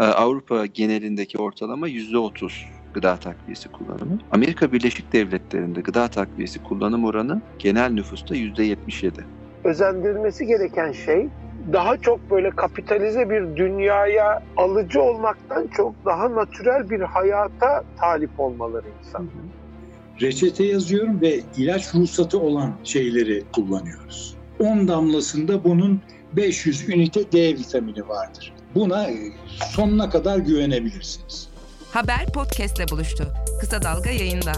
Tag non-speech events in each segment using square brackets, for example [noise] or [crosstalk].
Ee, Avrupa genelindeki ortalama %30 gıda takviyesi kullanımı. Amerika Birleşik Devletleri'nde gıda takviyesi kullanım oranı genel nüfusta %77. Özendirilmesi gereken şey daha çok böyle kapitalize bir dünyaya alıcı olmaktan çok daha natürel bir hayata talip olmaları insan. Reçete yazıyorum ve ilaç ruhsatı olan şeyleri kullanıyoruz. 10 damlasında bunun 500 ünite D vitamini vardır. Buna e, sonuna kadar güvenebilirsiniz. Haber podcastle buluştu. Kısa Dalga yayında.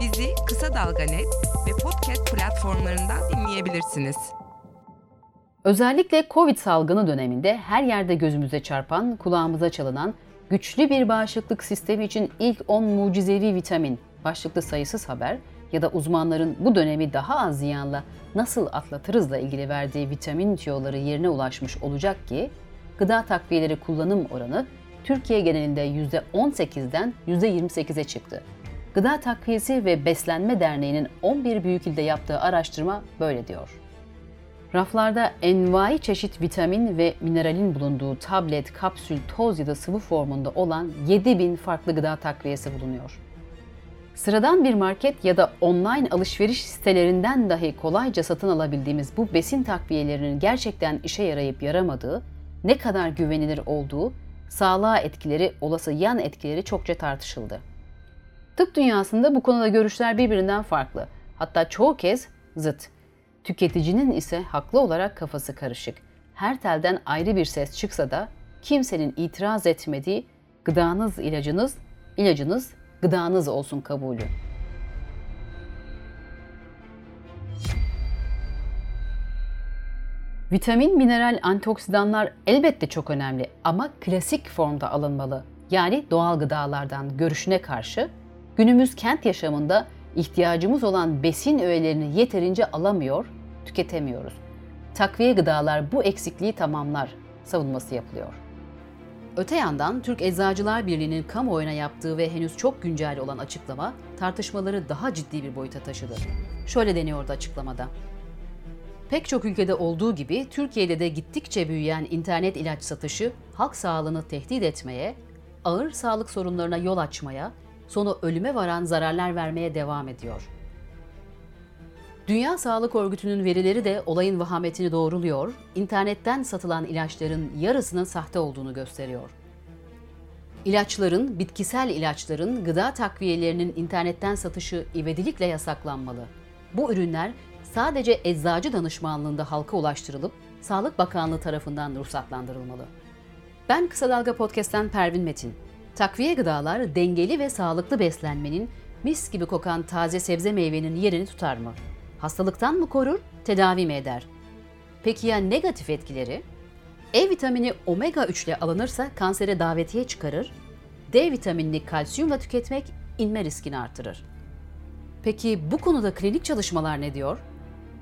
Bizi Kısa Dalga Net ve podcast platformlarından dinleyebilirsiniz. Özellikle Covid salgını döneminde her yerde gözümüze çarpan, kulağımıza çalınan güçlü bir bağışıklık sistemi için ilk 10 mucizevi vitamin başlıklı sayısız haber ya da uzmanların bu dönemi daha az ziyanla nasıl atlatırızla ilgili verdiği vitamin tüyoları yerine ulaşmış olacak ki gıda takviyeleri kullanım oranı Türkiye genelinde %18'den %28'e çıktı. Gıda Takviyesi ve Beslenme Derneği'nin 11 büyük ilde yaptığı araştırma böyle diyor. Raflarda envai çeşit vitamin ve mineralin bulunduğu tablet, kapsül, toz ya da sıvı formunda olan 7000 farklı gıda takviyesi bulunuyor. Sıradan bir market ya da online alışveriş sitelerinden dahi kolayca satın alabildiğimiz bu besin takviyelerinin gerçekten işe yarayıp yaramadığı, ne kadar güvenilir olduğu, sağlığa etkileri, olası yan etkileri çokça tartışıldı. Tıp dünyasında bu konuda görüşler birbirinden farklı. Hatta çoğu kez zıt. Tüketicinin ise haklı olarak kafası karışık. Her telden ayrı bir ses çıksa da kimsenin itiraz etmediği gıdanız ilacınız, ilacınız gıdanız olsun kabulü. Vitamin, mineral, antioksidanlar elbette çok önemli ama klasik formda alınmalı. Yani doğal gıdalardan görüşüne karşı günümüz kent yaşamında ihtiyacımız olan besin öğelerini yeterince alamıyor, tüketemiyoruz. Takviye gıdalar bu eksikliği tamamlar savunması yapılıyor. Öte yandan Türk Eczacılar Birliği'nin kamuoyuna yaptığı ve henüz çok güncel olan açıklama tartışmaları daha ciddi bir boyuta taşıdı. Şöyle deniyordu açıklamada. Pek çok ülkede olduğu gibi Türkiye'de de gittikçe büyüyen internet ilaç satışı halk sağlığını tehdit etmeye, ağır sağlık sorunlarına yol açmaya, sonu ölüme varan zararlar vermeye devam ediyor. Dünya Sağlık Örgütü'nün verileri de olayın vahametini doğruluyor, internetten satılan ilaçların yarısının sahte olduğunu gösteriyor. İlaçların, bitkisel ilaçların, gıda takviyelerinin internetten satışı ivedilikle yasaklanmalı. Bu ürünler sadece eczacı danışmanlığında halka ulaştırılıp Sağlık Bakanlığı tarafından ruhsatlandırılmalı. Ben Kısa Dalga Podcast'ten Pervin Metin. Takviye gıdalar dengeli ve sağlıklı beslenmenin mis gibi kokan taze sebze meyvenin yerini tutar mı? Hastalıktan mı korur, tedavi mi eder? Peki ya negatif etkileri? E vitamini omega 3 ile alınırsa kansere davetiye çıkarır, D vitaminini kalsiyumla tüketmek inme riskini artırır. Peki bu konuda klinik çalışmalar ne diyor?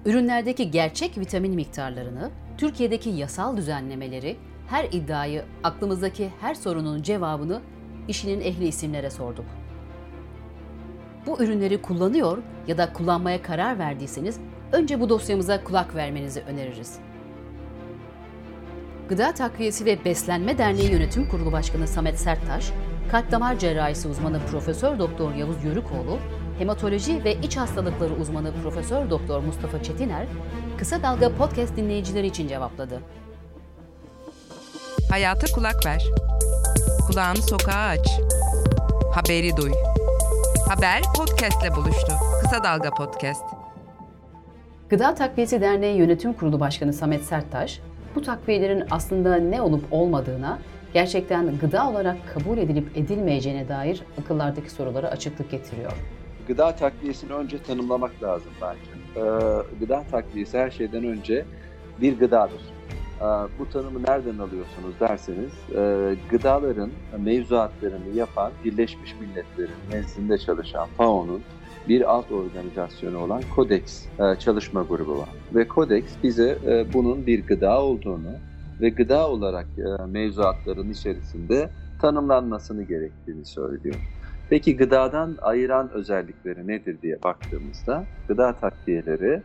Ürünlerdeki gerçek vitamin miktarlarını, Türkiye'deki yasal düzenlemeleri, her iddiayı, aklımızdaki her sorunun cevabını işinin ehli isimlere sorduk. Bu ürünleri kullanıyor ya da kullanmaya karar verdiyseniz önce bu dosyamıza kulak vermenizi öneririz. Gıda Takviyesi ve Beslenme Derneği Yönetim Kurulu Başkanı Samet Serttaş, kalp damar cerrahisi uzmanı Profesör Doktor Yavuz Yörükoğlu, hematoloji ve iç hastalıkları uzmanı Profesör Doktor Mustafa Çetiner, Kısa Dalga Podcast dinleyicileri için cevapladı. Hayata kulak ver. Kulağını sokağa aç. Haberi duy. Haber podcastle buluştu. Kısa Dalga Podcast. Gıda Takviyesi Derneği Yönetim Kurulu Başkanı Samet Serttaş, bu takviyelerin aslında ne olup olmadığına, gerçekten gıda olarak kabul edilip edilmeyeceğine dair akıllardaki sorulara açıklık getiriyor. Gıda takviyesini önce tanımlamak lazım bence. Ee, gıda takviyesi her şeyden önce bir gıdadır. Ee, bu tanımı nereden alıyorsunuz derseniz, e, gıdaların mevzuatlarını yapan Birleşmiş Milletler'in nezdinde çalışan FAO'nun bir alt organizasyonu olan CODEX e, çalışma grubu var. Ve CODEX bize e, bunun bir gıda olduğunu ve gıda olarak mevzuatların içerisinde tanımlanmasını gerektiğini söylüyor. Peki gıdadan ayıran özellikleri nedir diye baktığımızda gıda takviyeleri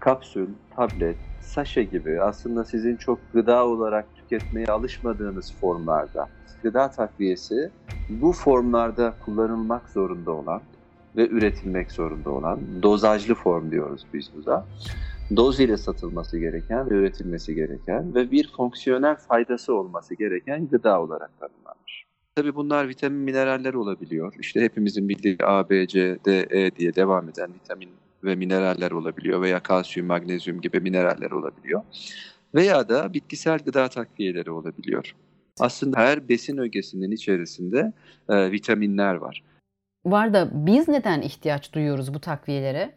kapsül, tablet, saşe gibi aslında sizin çok gıda olarak tüketmeye alışmadığınız formlarda gıda takviyesi bu formlarda kullanılmak zorunda olan ve üretilmek zorunda olan dozajlı form diyoruz biz buna. Doz ile satılması gereken ve üretilmesi gereken ve bir fonksiyonel faydası olması gereken gıda olarak tanımlanmış. Tabi bunlar vitamin mineraller olabiliyor. İşte hepimizin bildiği A, B, C, D, E diye devam eden vitamin ve mineraller olabiliyor veya kalsiyum, magnezyum gibi mineraller olabiliyor. Veya da bitkisel gıda takviyeleri olabiliyor. Aslında her besin ögesinin içerisinde e, vitaminler var. Var da biz neden ihtiyaç duyuyoruz bu takviyelere?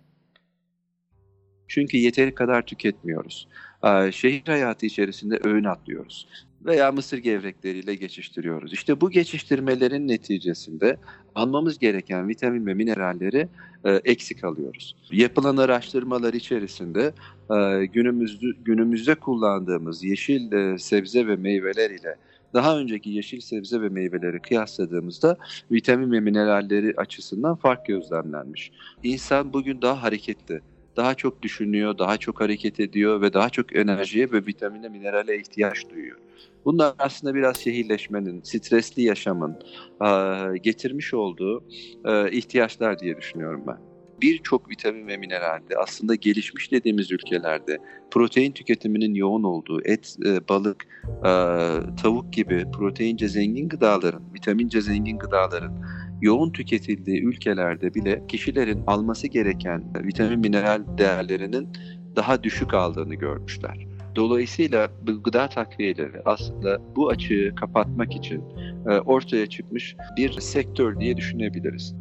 Çünkü yeteri kadar tüketmiyoruz. E, şehir hayatı içerisinde öğün atlıyoruz veya mısır gevrekleriyle geçiştiriyoruz. İşte bu geçiştirmelerin neticesinde almamız gereken vitamin ve mineralleri e, eksik alıyoruz. Yapılan araştırmalar içerisinde e, günümüzde, günümüzde kullandığımız yeşil e, sebze ve meyveler ile daha önceki yeşil sebze ve meyveleri kıyasladığımızda vitamin ve mineralleri açısından fark gözlemlenmiş. İnsan bugün daha hareketli, daha çok düşünüyor, daha çok hareket ediyor ve daha çok enerjiye ve vitamine, minerale ihtiyaç duyuyor. Bunlar aslında biraz şehirleşmenin, stresli yaşamın getirmiş olduğu ihtiyaçlar diye düşünüyorum ben birçok vitamin ve mineralde aslında gelişmiş dediğimiz ülkelerde protein tüketiminin yoğun olduğu et, e, balık, e, tavuk gibi proteince zengin gıdaların, vitamince zengin gıdaların yoğun tüketildiği ülkelerde bile kişilerin alması gereken vitamin mineral değerlerinin daha düşük aldığını görmüşler. Dolayısıyla bu gıda takviyeleri aslında bu açığı kapatmak için e, ortaya çıkmış bir sektör diye düşünebiliriz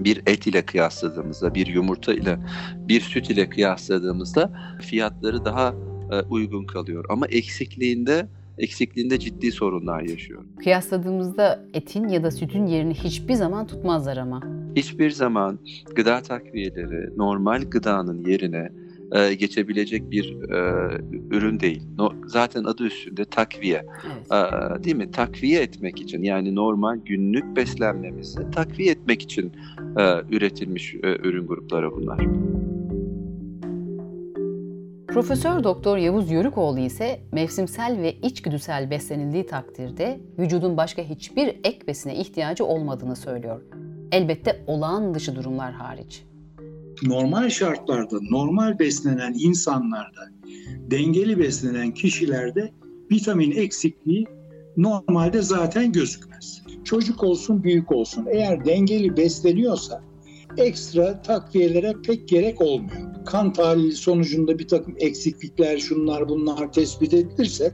bir et ile kıyasladığımızda, bir yumurta ile, bir süt ile kıyasladığımızda fiyatları daha e, uygun kalıyor. Ama eksikliğinde eksikliğinde ciddi sorunlar yaşıyor. Kıyasladığımızda etin ya da sütün yerini hiçbir zaman tutmazlar ama. Hiçbir zaman gıda takviyeleri normal gıdanın yerine e, geçebilecek bir e, ürün değil. No, zaten adı üstünde takviye. Evet. E, değil mi? Takviye etmek için yani normal günlük beslenmemizi takviye etmek için e, üretilmiş e, ürün grupları bunlar. Profesör Doktor Yavuz Yörükoğlu ise mevsimsel ve içgüdüsel beslenildiği takdirde vücudun başka hiçbir ek besine ihtiyacı olmadığını söylüyor. Elbette olağan dışı durumlar hariç normal şartlarda normal beslenen insanlarda, dengeli beslenen kişilerde vitamin eksikliği normalde zaten gözükmez. Çocuk olsun büyük olsun eğer dengeli besleniyorsa ekstra takviyelere pek gerek olmuyor. Kan tahlili sonucunda bir takım eksiklikler şunlar bunlar tespit edilirse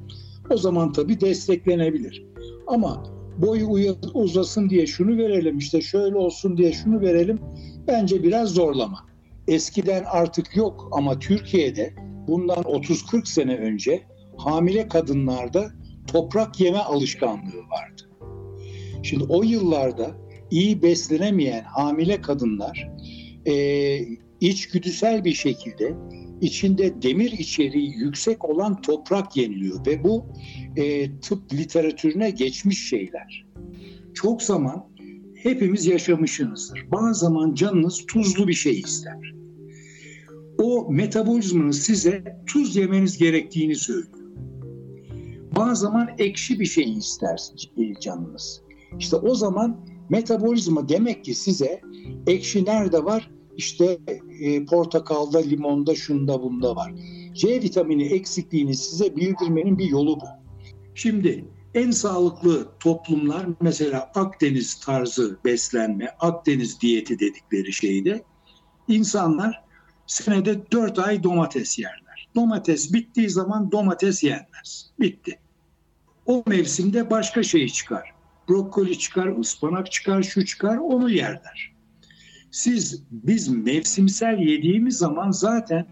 o zaman tabii desteklenebilir. Ama boyu uzasın diye şunu verelim işte şöyle olsun diye şunu verelim bence biraz zorlama eskiden artık yok ama Türkiye'de bundan 30-40 sene önce hamile kadınlarda toprak yeme alışkanlığı vardı. Şimdi o yıllarda iyi beslenemeyen hamile kadınlar e, içgüdüsel bir şekilde içinde demir içeriği yüksek olan toprak yeniliyor ve bu e, tıp literatürüne geçmiş şeyler. Çok zaman hepimiz yaşamışsınızdır. Bazı zaman canınız tuzlu bir şey ister. O metabolizmanın size tuz yemeniz gerektiğini söylüyor. Bazı zaman ekşi bir şey ister canınız. İşte o zaman metabolizma demek ki size ekşi nerede var? İşte e, portakalda, limonda, şunda, bunda var. C vitamini eksikliğini size bildirmenin bir yolu bu. Şimdi en sağlıklı toplumlar mesela Akdeniz tarzı beslenme, Akdeniz diyeti dedikleri şeyde insanlar senede 4 ay domates yerler. Domates bittiği zaman domates yenmez. Bitti. O mevsimde başka şey çıkar. Brokoli çıkar, ıspanak çıkar, şu çıkar, onu yerler. Siz, biz mevsimsel yediğimiz zaman zaten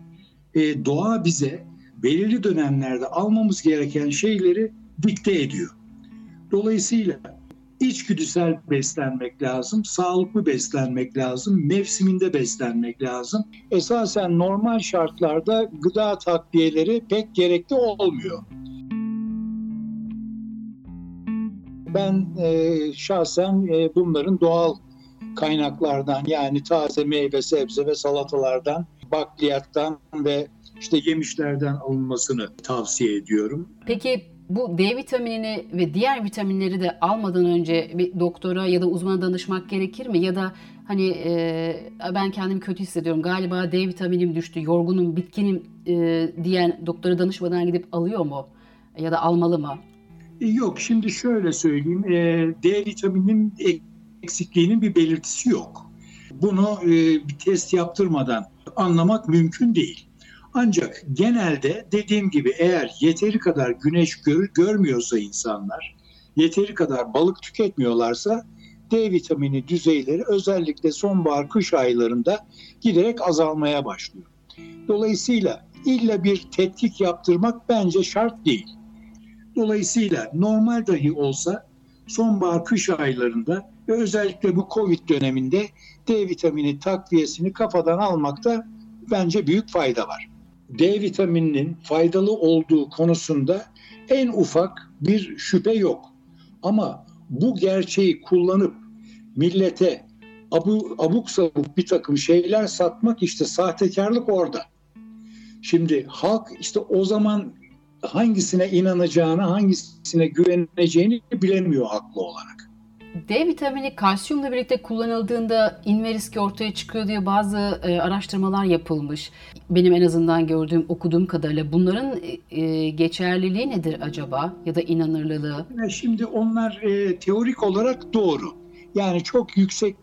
e, doğa bize belirli dönemlerde almamız gereken şeyleri dikte ediyor. Dolayısıyla içgüdüsel beslenmek lazım, sağlıklı beslenmek lazım, mevsiminde beslenmek lazım. Esasen normal şartlarda gıda takviyeleri pek gerekli olmuyor. Ben e, şahsen e, bunların doğal kaynaklardan yani taze meyve, sebze ve salatalardan, bakliyattan ve işte yemişlerden alınmasını tavsiye ediyorum. Peki bu D vitaminini ve diğer vitaminleri de almadan önce bir doktora ya da uzmana danışmak gerekir mi? Ya da hani e, ben kendimi kötü hissediyorum galiba D vitaminim düştü, yorgunum, bitkinim e, diyen doktora danışmadan gidip alıyor mu? Ya da almalı mı? Yok şimdi şöyle söyleyeyim e, D vitamininin eksikliğinin bir belirtisi yok. Bunu e, bir test yaptırmadan anlamak mümkün değil. Ancak genelde dediğim gibi eğer yeteri kadar güneş gör, görmüyorsa insanlar, yeteri kadar balık tüketmiyorlarsa D vitamini düzeyleri özellikle sonbahar kış aylarında giderek azalmaya başlıyor. Dolayısıyla illa bir tetkik yaptırmak bence şart değil. Dolayısıyla normal dahi olsa sonbahar kış aylarında ve özellikle bu Covid döneminde D vitamini takviyesini kafadan almakta bence büyük fayda var. D vitamininin faydalı olduğu konusunda en ufak bir şüphe yok. Ama bu gerçeği kullanıp millete abu, abuk sabuk bir takım şeyler satmak işte sahtekarlık orada. Şimdi halk işte o zaman hangisine inanacağını, hangisine güveneceğini bilemiyor haklı olarak. D vitamini kalsiyumla birlikte kullanıldığında inme riski ortaya çıkıyor diye bazı e, araştırmalar yapılmış. Benim en azından gördüğüm, okuduğum kadarıyla bunların e, geçerliliği nedir acaba ya da inanırlılığı? Şimdi onlar e, teorik olarak doğru. Yani çok yüksek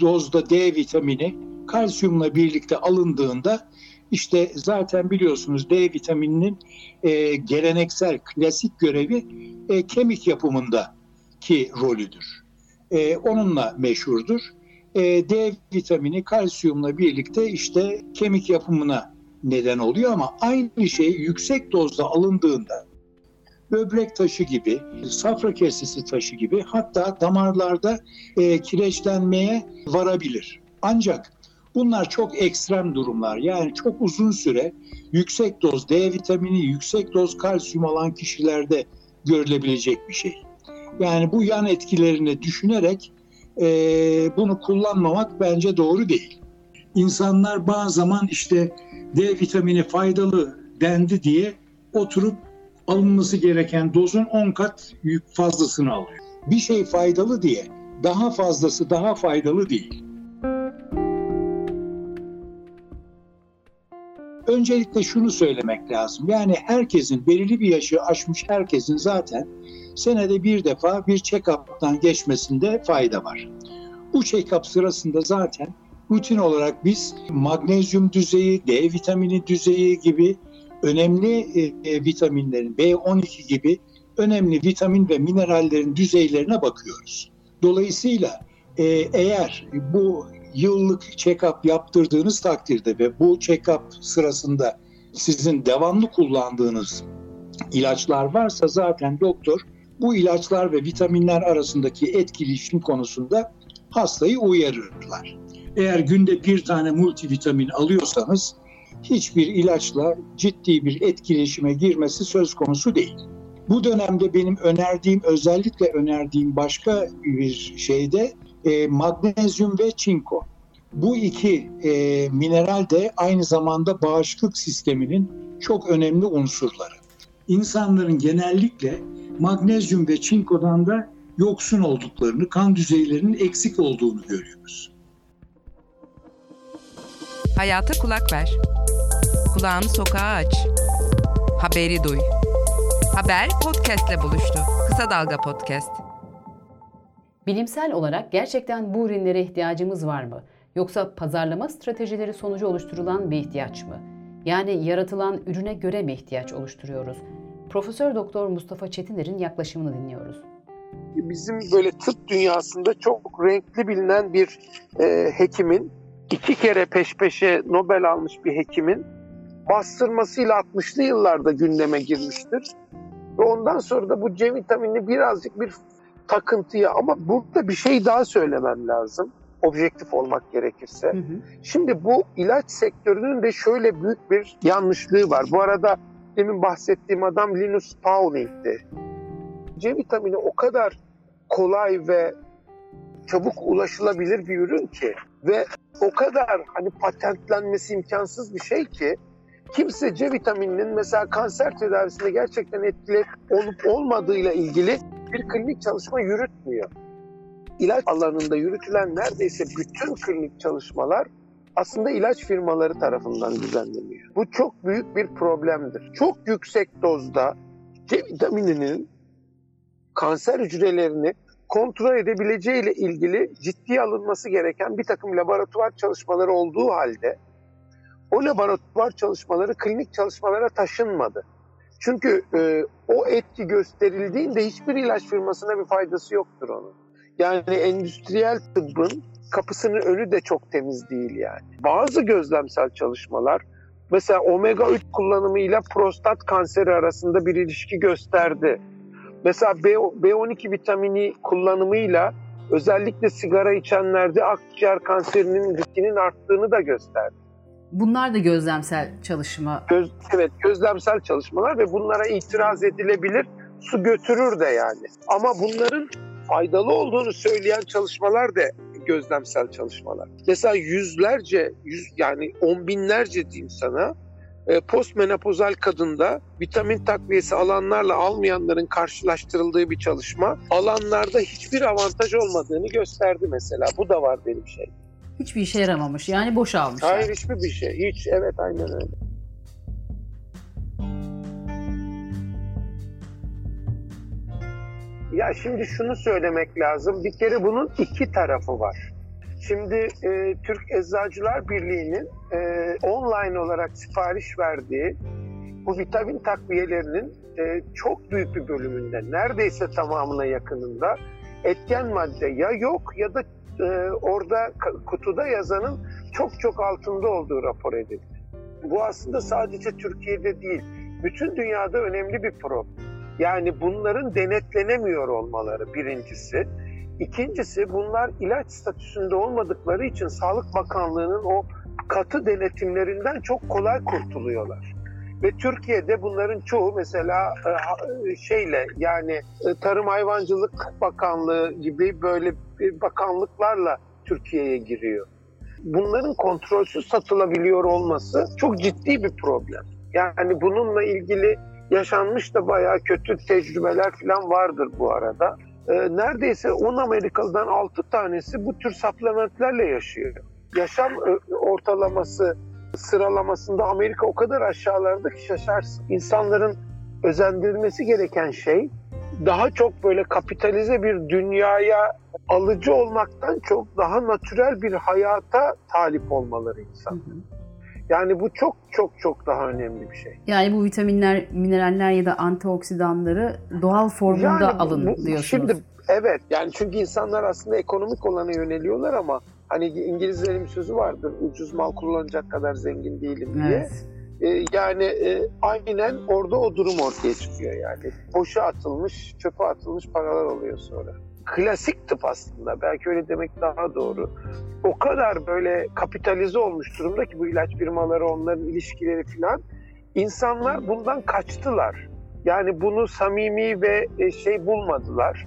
dozda D vitamini kalsiyumla birlikte alındığında işte zaten biliyorsunuz D vitamininin e, geleneksel klasik görevi e, kemik yapımında ki rolüdür. E, onunla meşhurdur. E, D vitamini kalsiyumla birlikte işte kemik yapımına neden oluyor ama aynı şey yüksek dozda alındığında böbrek taşı gibi, safra kesesi taşı gibi hatta damarlarda e, kireçlenmeye varabilir. Ancak bunlar çok ekstrem durumlar. Yani çok uzun süre yüksek doz D vitamini, yüksek doz kalsiyum alan kişilerde görülebilecek bir şey. Yani bu yan etkilerini düşünerek e, bunu kullanmamak bence doğru değil. İnsanlar bazı zaman işte D vitamini faydalı dendi diye oturup alınması gereken dozun 10 kat fazlasını alıyor. Bir şey faydalı diye daha fazlası daha faydalı değil. Öncelikle şunu söylemek lazım. Yani herkesin belirli bir yaşı aşmış herkesin zaten senede bir defa bir check-up'tan geçmesinde fayda var. Bu check-up sırasında zaten rutin olarak biz magnezyum düzeyi, D vitamini düzeyi gibi önemli e, e vitaminlerin, B12 gibi önemli vitamin ve minerallerin düzeylerine bakıyoruz. Dolayısıyla e, eğer bu yıllık check-up yaptırdığınız takdirde ve bu check-up sırasında sizin devamlı kullandığınız ilaçlar varsa zaten doktor bu ilaçlar ve vitaminler arasındaki etkileşim konusunda hastayı uyarırlar. Eğer günde bir tane multivitamin alıyorsanız hiçbir ilaçla ciddi bir etkileşime girmesi söz konusu değil. Bu dönemde benim önerdiğim, özellikle önerdiğim başka bir şeyde e, magnezyum ve çinko. Bu iki e, mineral de aynı zamanda bağışıklık sisteminin çok önemli unsurları. İnsanların genellikle magnezyum ve çinkodan da yoksun olduklarını, kan düzeylerinin eksik olduğunu görüyoruz. Hayata kulak ver. Kulağını sokağa aç. Haberi duy. Haber podcastle buluştu. Kısa Dalga Podcast. Bilimsel olarak gerçekten bu ürünlere ihtiyacımız var mı? Yoksa pazarlama stratejileri sonucu oluşturulan bir ihtiyaç mı? Yani yaratılan ürüne göre mi ihtiyaç oluşturuyoruz? Profesör Doktor Mustafa Çetiner'in yaklaşımını dinliyoruz. Bizim böyle tıp dünyasında çok renkli bilinen bir e, hekimin iki kere peş peşe Nobel almış bir hekimin bastırmasıyla 60'lı yıllarda gündeme girmiştir. Ve ondan sonra da bu C vitamini birazcık bir takıntıya ama burada bir şey daha söylemem lazım. Objektif olmak gerekirse. Hı hı. Şimdi bu ilaç sektörünün de şöyle büyük bir yanlışlığı var. Bu arada demin bahsettiğim adam Linus Pauling'di. C vitamini o kadar kolay ve çabuk ulaşılabilir bir ürün ki ve o kadar hani patentlenmesi imkansız bir şey ki kimse C vitamininin mesela kanser tedavisinde gerçekten etkili olup olmadığıyla ilgili bir klinik çalışma yürütmüyor. İlaç alanında yürütülen neredeyse bütün klinik çalışmalar aslında ilaç firmaları tarafından düzenleniyor. Bu çok büyük bir problemdir. Çok yüksek dozda C vitamininin kanser hücrelerini kontrol edebileceği ile ilgili ciddiye alınması gereken bir takım laboratuvar çalışmaları olduğu halde o laboratuvar çalışmaları klinik çalışmalara taşınmadı. Çünkü e, o etki gösterildiğinde hiçbir ilaç firmasına bir faydası yoktur onun. Yani endüstriyel tıbbın kapısının önü de çok temiz değil yani. Bazı gözlemsel çalışmalar mesela omega 3 kullanımıyla prostat kanseri arasında bir ilişki gösterdi. Mesela B, B12 vitamini kullanımıyla özellikle sigara içenlerde akciğer kanserinin riskinin arttığını da gösterdi. Bunlar da gözlemsel çalışma. Göz, evet gözlemsel çalışmalar ve bunlara itiraz edilebilir. Su götürür de yani. Ama bunların faydalı olduğunu söyleyen çalışmalar da gözlemsel çalışmalar. Mesela yüzlerce, yüz, yani on binlerce diyeyim sana e, postmenopozal kadında vitamin takviyesi alanlarla almayanların karşılaştırıldığı bir çalışma alanlarda hiçbir avantaj olmadığını gösterdi mesela. Bu da var benim şey. Hiçbir işe yaramamış. Yani boş almışlar. Hayır hiçbir bir şey. Hiç evet aynen öyle. Ya şimdi şunu söylemek lazım. Bir kere bunun iki tarafı var. Şimdi e, Türk Eczacılar Birliği'nin e, online olarak sipariş verdiği bu vitamin takviyelerinin e, çok büyük bir bölümünde, neredeyse tamamına yakınında etken madde ya yok ya da e, orada kutuda yazanın çok çok altında olduğu rapor edildi. Bu aslında sadece Türkiye'de değil, bütün dünyada önemli bir problem. Yani bunların denetlenemiyor olmaları birincisi. İkincisi bunlar ilaç statüsünde olmadıkları için Sağlık Bakanlığı'nın o katı denetimlerinden çok kolay kurtuluyorlar. Ve Türkiye'de bunların çoğu mesela e, şeyle yani e, Tarım Hayvancılık Bakanlığı gibi böyle bakanlıklarla Türkiye'ye giriyor. Bunların kontrolsüz satılabiliyor olması çok ciddi bir problem. Yani bununla ilgili yaşanmış da bayağı kötü tecrübeler falan vardır bu arada. Neredeyse 10 Amerikalı'dan 6 tanesi bu tür supplementlerle yaşıyor. Yaşam e, ortalaması sıralamasında Amerika o kadar aşağılarda ki şaşarsın. İnsanların özendirilmesi gereken şey daha çok böyle kapitalize bir dünyaya alıcı olmaktan çok daha natürel bir hayata talip olmaları insan. Hı hı. Yani bu çok çok çok daha önemli bir şey. Yani bu vitaminler, mineraller ya da antioksidanları doğal formunda yani, alın bu, diyorsunuz. Şimdi evet yani çünkü insanlar aslında ekonomik olana yöneliyorlar ama hani İngilizlerin bir sözü vardır ucuz mal kullanacak kadar zengin değilim diye. Evet. Ee, yani e, aynen orada o durum ortaya çıkıyor yani. Boşa atılmış, çöpe atılmış paralar oluyor sonra klasik tıp aslında. Belki öyle demek daha doğru. O kadar böyle kapitalize olmuş durumda ki bu ilaç firmaları, onların ilişkileri filan. İnsanlar bundan kaçtılar. Yani bunu samimi ve e, şey bulmadılar.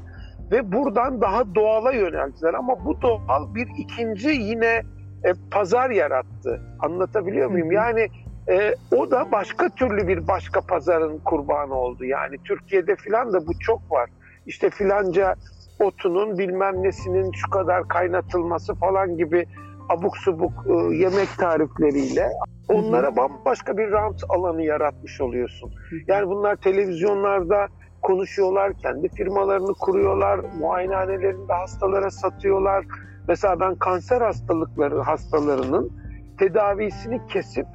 Ve buradan daha doğala yöneldiler. Ama bu doğal bir ikinci yine e, pazar yarattı. Anlatabiliyor muyum? Yani e, o da başka türlü bir başka pazarın kurbanı oldu. Yani Türkiye'de filan da bu çok var. İşte filanca otunun bilmem nesinin şu kadar kaynatılması falan gibi abuk subuk e, yemek tarifleriyle onlara bambaşka bir rant alanı yaratmış oluyorsun. Yani bunlar televizyonlarda konuşuyorlar, kendi firmalarını kuruyorlar, muayenehanelerinde hastalara satıyorlar. Mesela ben kanser hastalıkları hastalarının tedavisini kesip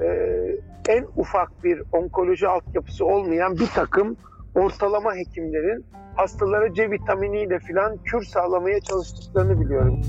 e, en ufak bir onkoloji altyapısı olmayan bir takım ortalama hekimlerin hastalara C vitaminiyle filan kür sağlamaya çalıştıklarını biliyorum.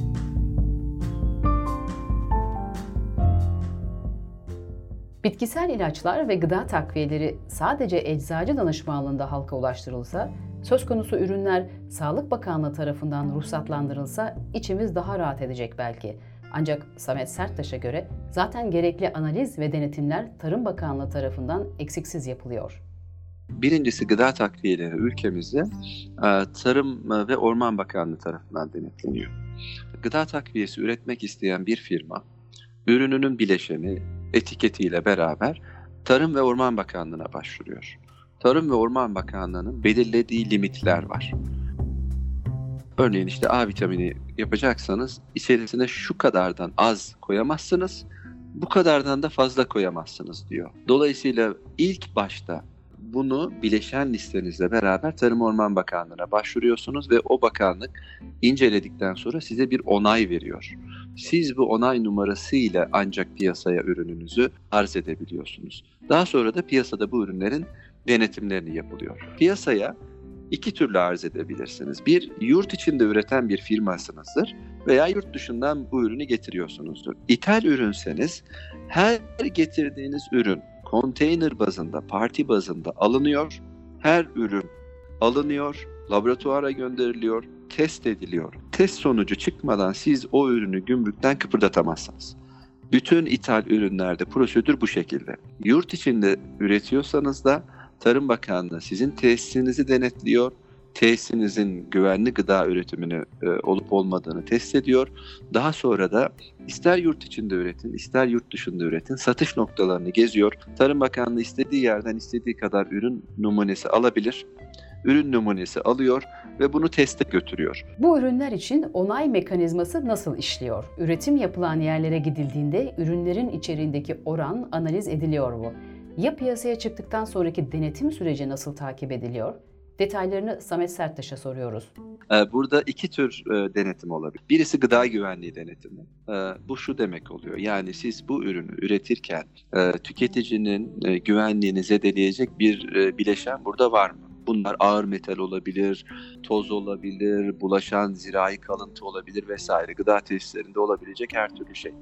Bitkisel ilaçlar ve gıda takviyeleri sadece eczacı danışmanlığında halka ulaştırılsa, söz konusu ürünler Sağlık Bakanlığı tarafından ruhsatlandırılsa içimiz daha rahat edecek belki. Ancak Samet Serttaş'a göre zaten gerekli analiz ve denetimler Tarım Bakanlığı tarafından eksiksiz yapılıyor. Birincisi gıda takviyeleri ülkemizde e, Tarım ve Orman Bakanlığı tarafından denetleniyor. Gıda takviyesi üretmek isteyen bir firma ürününün bileşeni etiketiyle beraber Tarım ve Orman Bakanlığı'na başvuruyor. Tarım ve Orman Bakanlığı'nın belirlediği limitler var. Örneğin işte A vitamini yapacaksanız içerisine şu kadardan az koyamazsınız, bu kadardan da fazla koyamazsınız diyor. Dolayısıyla ilk başta bunu bileşen listenizle beraber Tarım Orman Bakanlığı'na başvuruyorsunuz ve o bakanlık inceledikten sonra size bir onay veriyor. Siz bu onay numarasıyla ancak piyasaya ürününüzü arz edebiliyorsunuz. Daha sonra da piyasada bu ürünlerin denetimlerini yapılıyor. Piyasaya iki türlü arz edebilirsiniz. Bir, yurt içinde üreten bir firmasınızdır veya yurt dışından bu ürünü getiriyorsunuzdur. İthal ürünseniz her getirdiğiniz ürün konteyner bazında, parti bazında alınıyor. Her ürün alınıyor, laboratuvara gönderiliyor, test ediliyor. Test sonucu çıkmadan siz o ürünü gümrükten kıpırdatamazsınız. Bütün ithal ürünlerde prosedür bu şekilde. Yurt içinde üretiyorsanız da Tarım Bakanlığı sizin tesisinizi denetliyor. Tesisinizin güvenli gıda üretimini e, olup olmadığını test ediyor. Daha sonra da ister yurt içinde üretin, ister yurt dışında üretin satış noktalarını geziyor. Tarım Bakanlığı istediği yerden istediği kadar ürün numunesi alabilir. Ürün numunesi alıyor ve bunu teste götürüyor. Bu ürünler için onay mekanizması nasıl işliyor? Üretim yapılan yerlere gidildiğinde ürünlerin içeriğindeki oran analiz ediliyor mu? Ya piyasaya çıktıktan sonraki denetim süreci nasıl takip ediliyor? Detaylarını Samet Serttaş'a soruyoruz. Ee, burada iki tür e, denetim olabilir. Birisi gıda güvenliği denetimi. Ee, bu şu demek oluyor. Yani siz bu ürünü üretirken e, tüketicinin e, güvenliğini zedeleyecek bir bileşen burada var mı? Bunlar ağır metal olabilir, toz olabilir, bulaşan zirai kalıntı olabilir vesaire. Gıda tesislerinde olabilecek her türlü şey.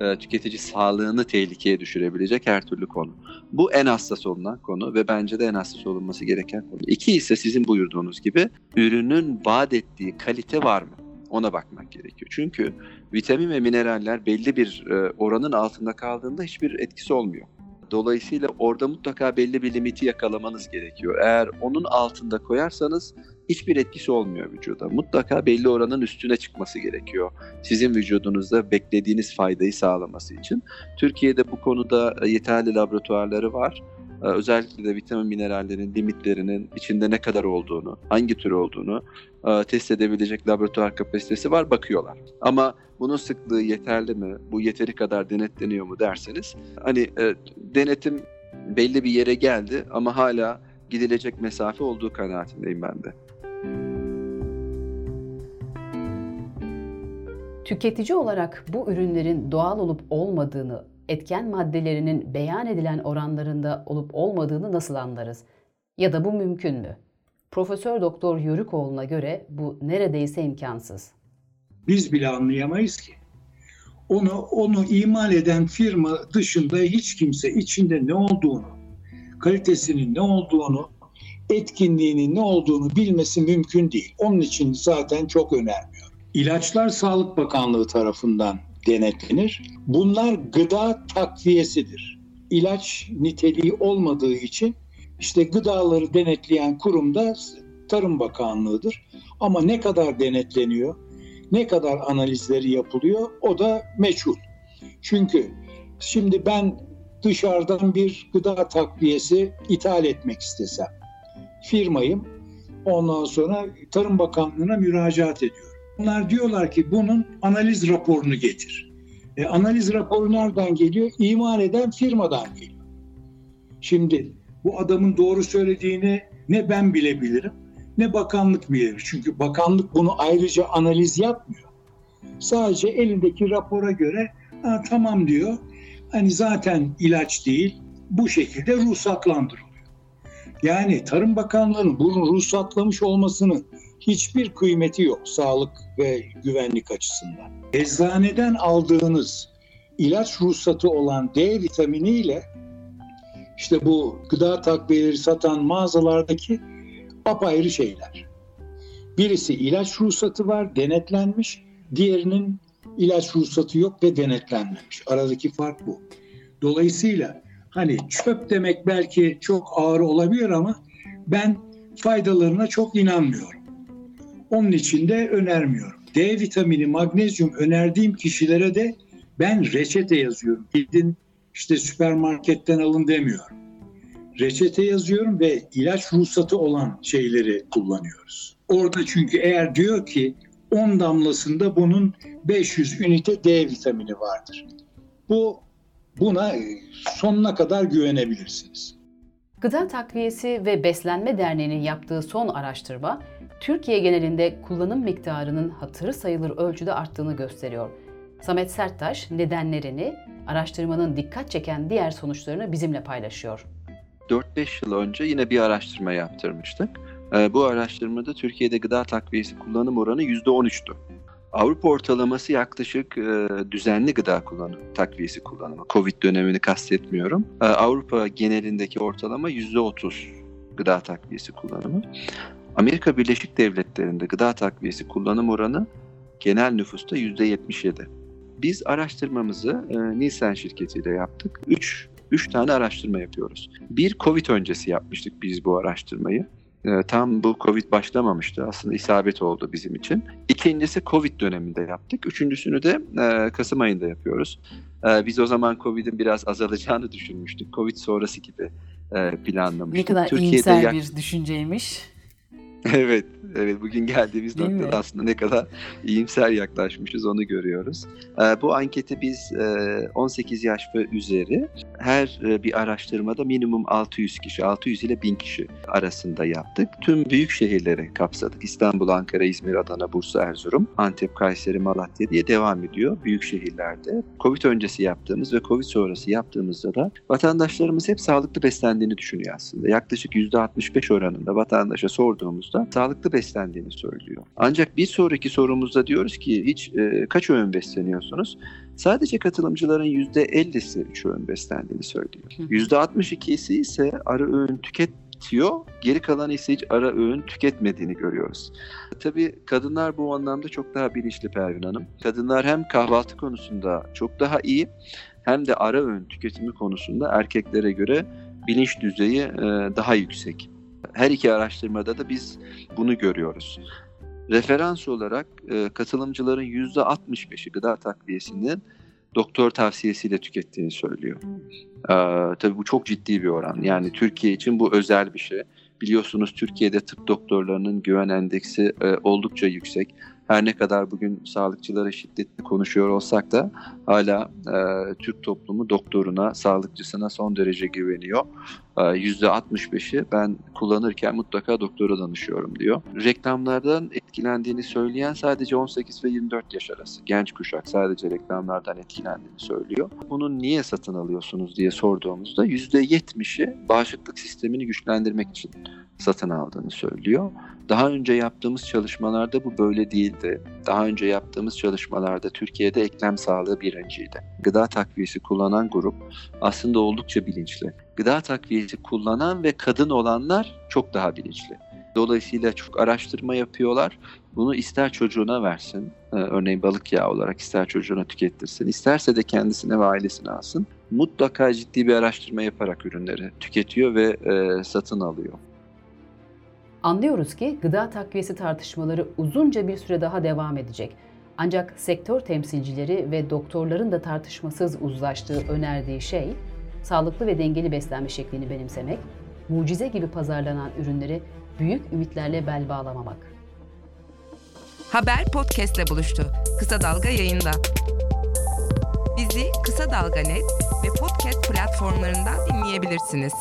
E, tüketici sağlığını tehlikeye düşürebilecek her türlü konu. Bu en hassas olunan konu ve bence de en hassas olunması gereken konu. İki ise sizin buyurduğunuz gibi ürünün vaat ettiği kalite var mı? Ona bakmak gerekiyor. Çünkü vitamin ve mineraller belli bir e, oranın altında kaldığında hiçbir etkisi olmuyor. Dolayısıyla orada mutlaka belli bir limiti yakalamanız gerekiyor. Eğer onun altında koyarsanız hiçbir etkisi olmuyor vücuda. Mutlaka belli oranın üstüne çıkması gerekiyor. Sizin vücudunuzda beklediğiniz faydayı sağlaması için. Türkiye'de bu konuda yeterli laboratuvarları var. Ee, özellikle de vitamin minerallerin limitlerinin içinde ne kadar olduğunu, hangi tür olduğunu e, test edebilecek laboratuvar kapasitesi var, bakıyorlar. Ama bunun sıklığı yeterli mi, bu yeteri kadar denetleniyor mu derseniz, hani e, denetim belli bir yere geldi ama hala gidilecek mesafe olduğu kanaatindeyim ben de. Tüketici olarak bu ürünlerin doğal olup olmadığını etken maddelerinin beyan edilen oranlarında olup olmadığını nasıl anlarız? Ya da bu mümkün mü? Profesör Doktor Yörükoğlu'na göre bu neredeyse imkansız. Biz bile anlayamayız ki. Onu onu imal eden firma dışında hiç kimse içinde ne olduğunu, kalitesinin ne olduğunu, etkinliğinin ne olduğunu bilmesi mümkün değil. Onun için zaten çok önermiyor. İlaçlar Sağlık Bakanlığı tarafından denetlenir. Bunlar gıda takviyesidir. İlaç niteliği olmadığı için işte gıdaları denetleyen kurum da Tarım Bakanlığı'dır. Ama ne kadar denetleniyor, ne kadar analizleri yapılıyor o da meçhul. Çünkü şimdi ben dışarıdan bir gıda takviyesi ithal etmek istesem, firmayım, ondan sonra Tarım Bakanlığı'na müracaat ediyorum. Onlar diyorlar ki bunun analiz raporunu getir. E, analiz raporu nereden geliyor? İmal eden firmadan geliyor. Şimdi bu adamın doğru söylediğini ne ben bilebilirim ne bakanlık bilir. Çünkü bakanlık bunu ayrıca analiz yapmıyor. Sadece elindeki rapora göre tamam diyor. Hani zaten ilaç değil bu şekilde ruhsatlandırılıyor. Yani Tarım Bakanlığı'nın bunu ruhsatlamış olmasının hiçbir kıymeti yok sağlık ve güvenlik açısından. Eczaneden aldığınız ilaç ruhsatı olan D vitamini ile işte bu gıda takviyeleri satan mağazalardaki apayrı şeyler. Birisi ilaç ruhsatı var, denetlenmiş. Diğerinin ilaç ruhsatı yok ve denetlenmemiş. Aradaki fark bu. Dolayısıyla hani çöp demek belki çok ağır olabilir ama ben faydalarına çok inanmıyorum. Onun için de önermiyorum. D vitamini, magnezyum önerdiğim kişilere de ben reçete yazıyorum. Gidin işte süpermarketten alın demiyorum. Reçete yazıyorum ve ilaç ruhsatı olan şeyleri kullanıyoruz. Orada çünkü eğer diyor ki 10 damlasında bunun 500 ünite D vitamini vardır. Bu buna sonuna kadar güvenebilirsiniz. Gıda Takviyesi ve Beslenme Derneği'nin yaptığı son araştırma, Türkiye genelinde kullanım miktarının hatırı sayılır ölçüde arttığını gösteriyor. Samet Serttaş nedenlerini, araştırmanın dikkat çeken diğer sonuçlarını bizimle paylaşıyor. 4-5 yıl önce yine bir araştırma yaptırmıştık. Ee, bu araştırmada Türkiye'de gıda takviyesi kullanım oranı %13'tü. Avrupa ortalaması yaklaşık e, düzenli gıda kullanımı, takviyesi kullanımı. Covid dönemini kastetmiyorum. E, Avrupa genelindeki ortalama %30 gıda takviyesi kullanımı. Amerika Birleşik Devletleri'nde gıda takviyesi kullanım oranı genel nüfusta %77. Biz araştırmamızı e, Nielsen şirketiyle yaptık. 3 3 tane araştırma yapıyoruz. Bir Covid öncesi yapmıştık biz bu araştırmayı. E, tam bu Covid başlamamıştı. Aslında isabet oldu bizim için. İkincisi Covid döneminde yaptık. Üçüncüsünü de e, Kasım ayında yapıyoruz. E, biz o zaman Covid'in biraz azalacağını düşünmüştük. Covid sonrası gibi e, planlamıştık. Ne kadar Türkiye'de iyimser yak- bir düşünceymiş. [laughs] Evet, evet. Bugün geldiğimiz Değil noktada mi? aslında ne kadar iyimser yaklaşmışız onu görüyoruz. Ee, bu anketi biz e, 18 yaş ve üzeri her e, bir araştırmada minimum 600 kişi, 600 ile 1000 kişi arasında yaptık. Tüm büyük şehirleri kapsadık. İstanbul, Ankara, İzmir, Adana, Bursa, Erzurum, Antep, Kayseri, Malatya diye devam ediyor büyük şehirlerde. Covid öncesi yaptığımız ve Covid sonrası yaptığımızda da vatandaşlarımız hep sağlıklı beslendiğini düşünüyor aslında. Yaklaşık %65 oranında vatandaşa sorduğumuzda sağlıklı beslendiğini söylüyor. Ancak bir sonraki sorumuzda diyoruz ki hiç e, kaç öğün besleniyorsunuz? Sadece katılımcıların %50'si 3 öğün beslendiğini söylüyor. Hı. %62'si ise ara öğün tüketiyor, geri kalan ise hiç ara öğün tüketmediğini görüyoruz. Tabii kadınlar bu anlamda çok daha bilinçli Pervin Hanım. Kadınlar hem kahvaltı konusunda çok daha iyi hem de ara öğün tüketimi konusunda erkeklere göre bilinç düzeyi e, daha yüksek. Her iki araştırmada da biz bunu görüyoruz. Referans olarak e, katılımcıların %65'i gıda takviyesinin doktor tavsiyesiyle tükettiğini söylüyor. Ee, tabii bu çok ciddi bir oran. Yani Türkiye için bu özel bir şey. Biliyorsunuz Türkiye'de tıp doktorlarının güven endeksi e, oldukça yüksek. Her ne kadar bugün sağlıkçılara şiddetli konuşuyor olsak da hala e, Türk toplumu doktoruna, sağlıkçısına son derece güveniyor. E, %65'i ben kullanırken mutlaka doktora danışıyorum diyor. Reklamlardan etkilendiğini söyleyen sadece 18 ve 24 yaş arası genç kuşak sadece reklamlardan etkilendiğini söylüyor. Bunu niye satın alıyorsunuz diye sorduğumuzda %70'i bağışıklık sistemini güçlendirmek için satın aldığını söylüyor. Daha önce yaptığımız çalışmalarda bu böyle değildi. Daha önce yaptığımız çalışmalarda Türkiye'de eklem sağlığı birinciydi. Gıda takviyesi kullanan grup aslında oldukça bilinçli. Gıda takviyesi kullanan ve kadın olanlar çok daha bilinçli. Dolayısıyla çok araştırma yapıyorlar. Bunu ister çocuğuna versin, e, örneğin balık yağı olarak ister çocuğuna tükettirsin, isterse de kendisine ve ailesine alsın. Mutlaka ciddi bir araştırma yaparak ürünleri tüketiyor ve e, satın alıyor. Anlıyoruz ki gıda takviyesi tartışmaları uzunca bir süre daha devam edecek. Ancak sektör temsilcileri ve doktorların da tartışmasız uzlaştığı önerdiği şey, sağlıklı ve dengeli beslenme şeklini benimsemek, mucize gibi pazarlanan ürünleri büyük ümitlerle bel bağlamamak. Haber podcastle buluştu. Kısa Dalga yayında. Bizi Kısa Dalga Net ve podcast platformlarından dinleyebilirsiniz.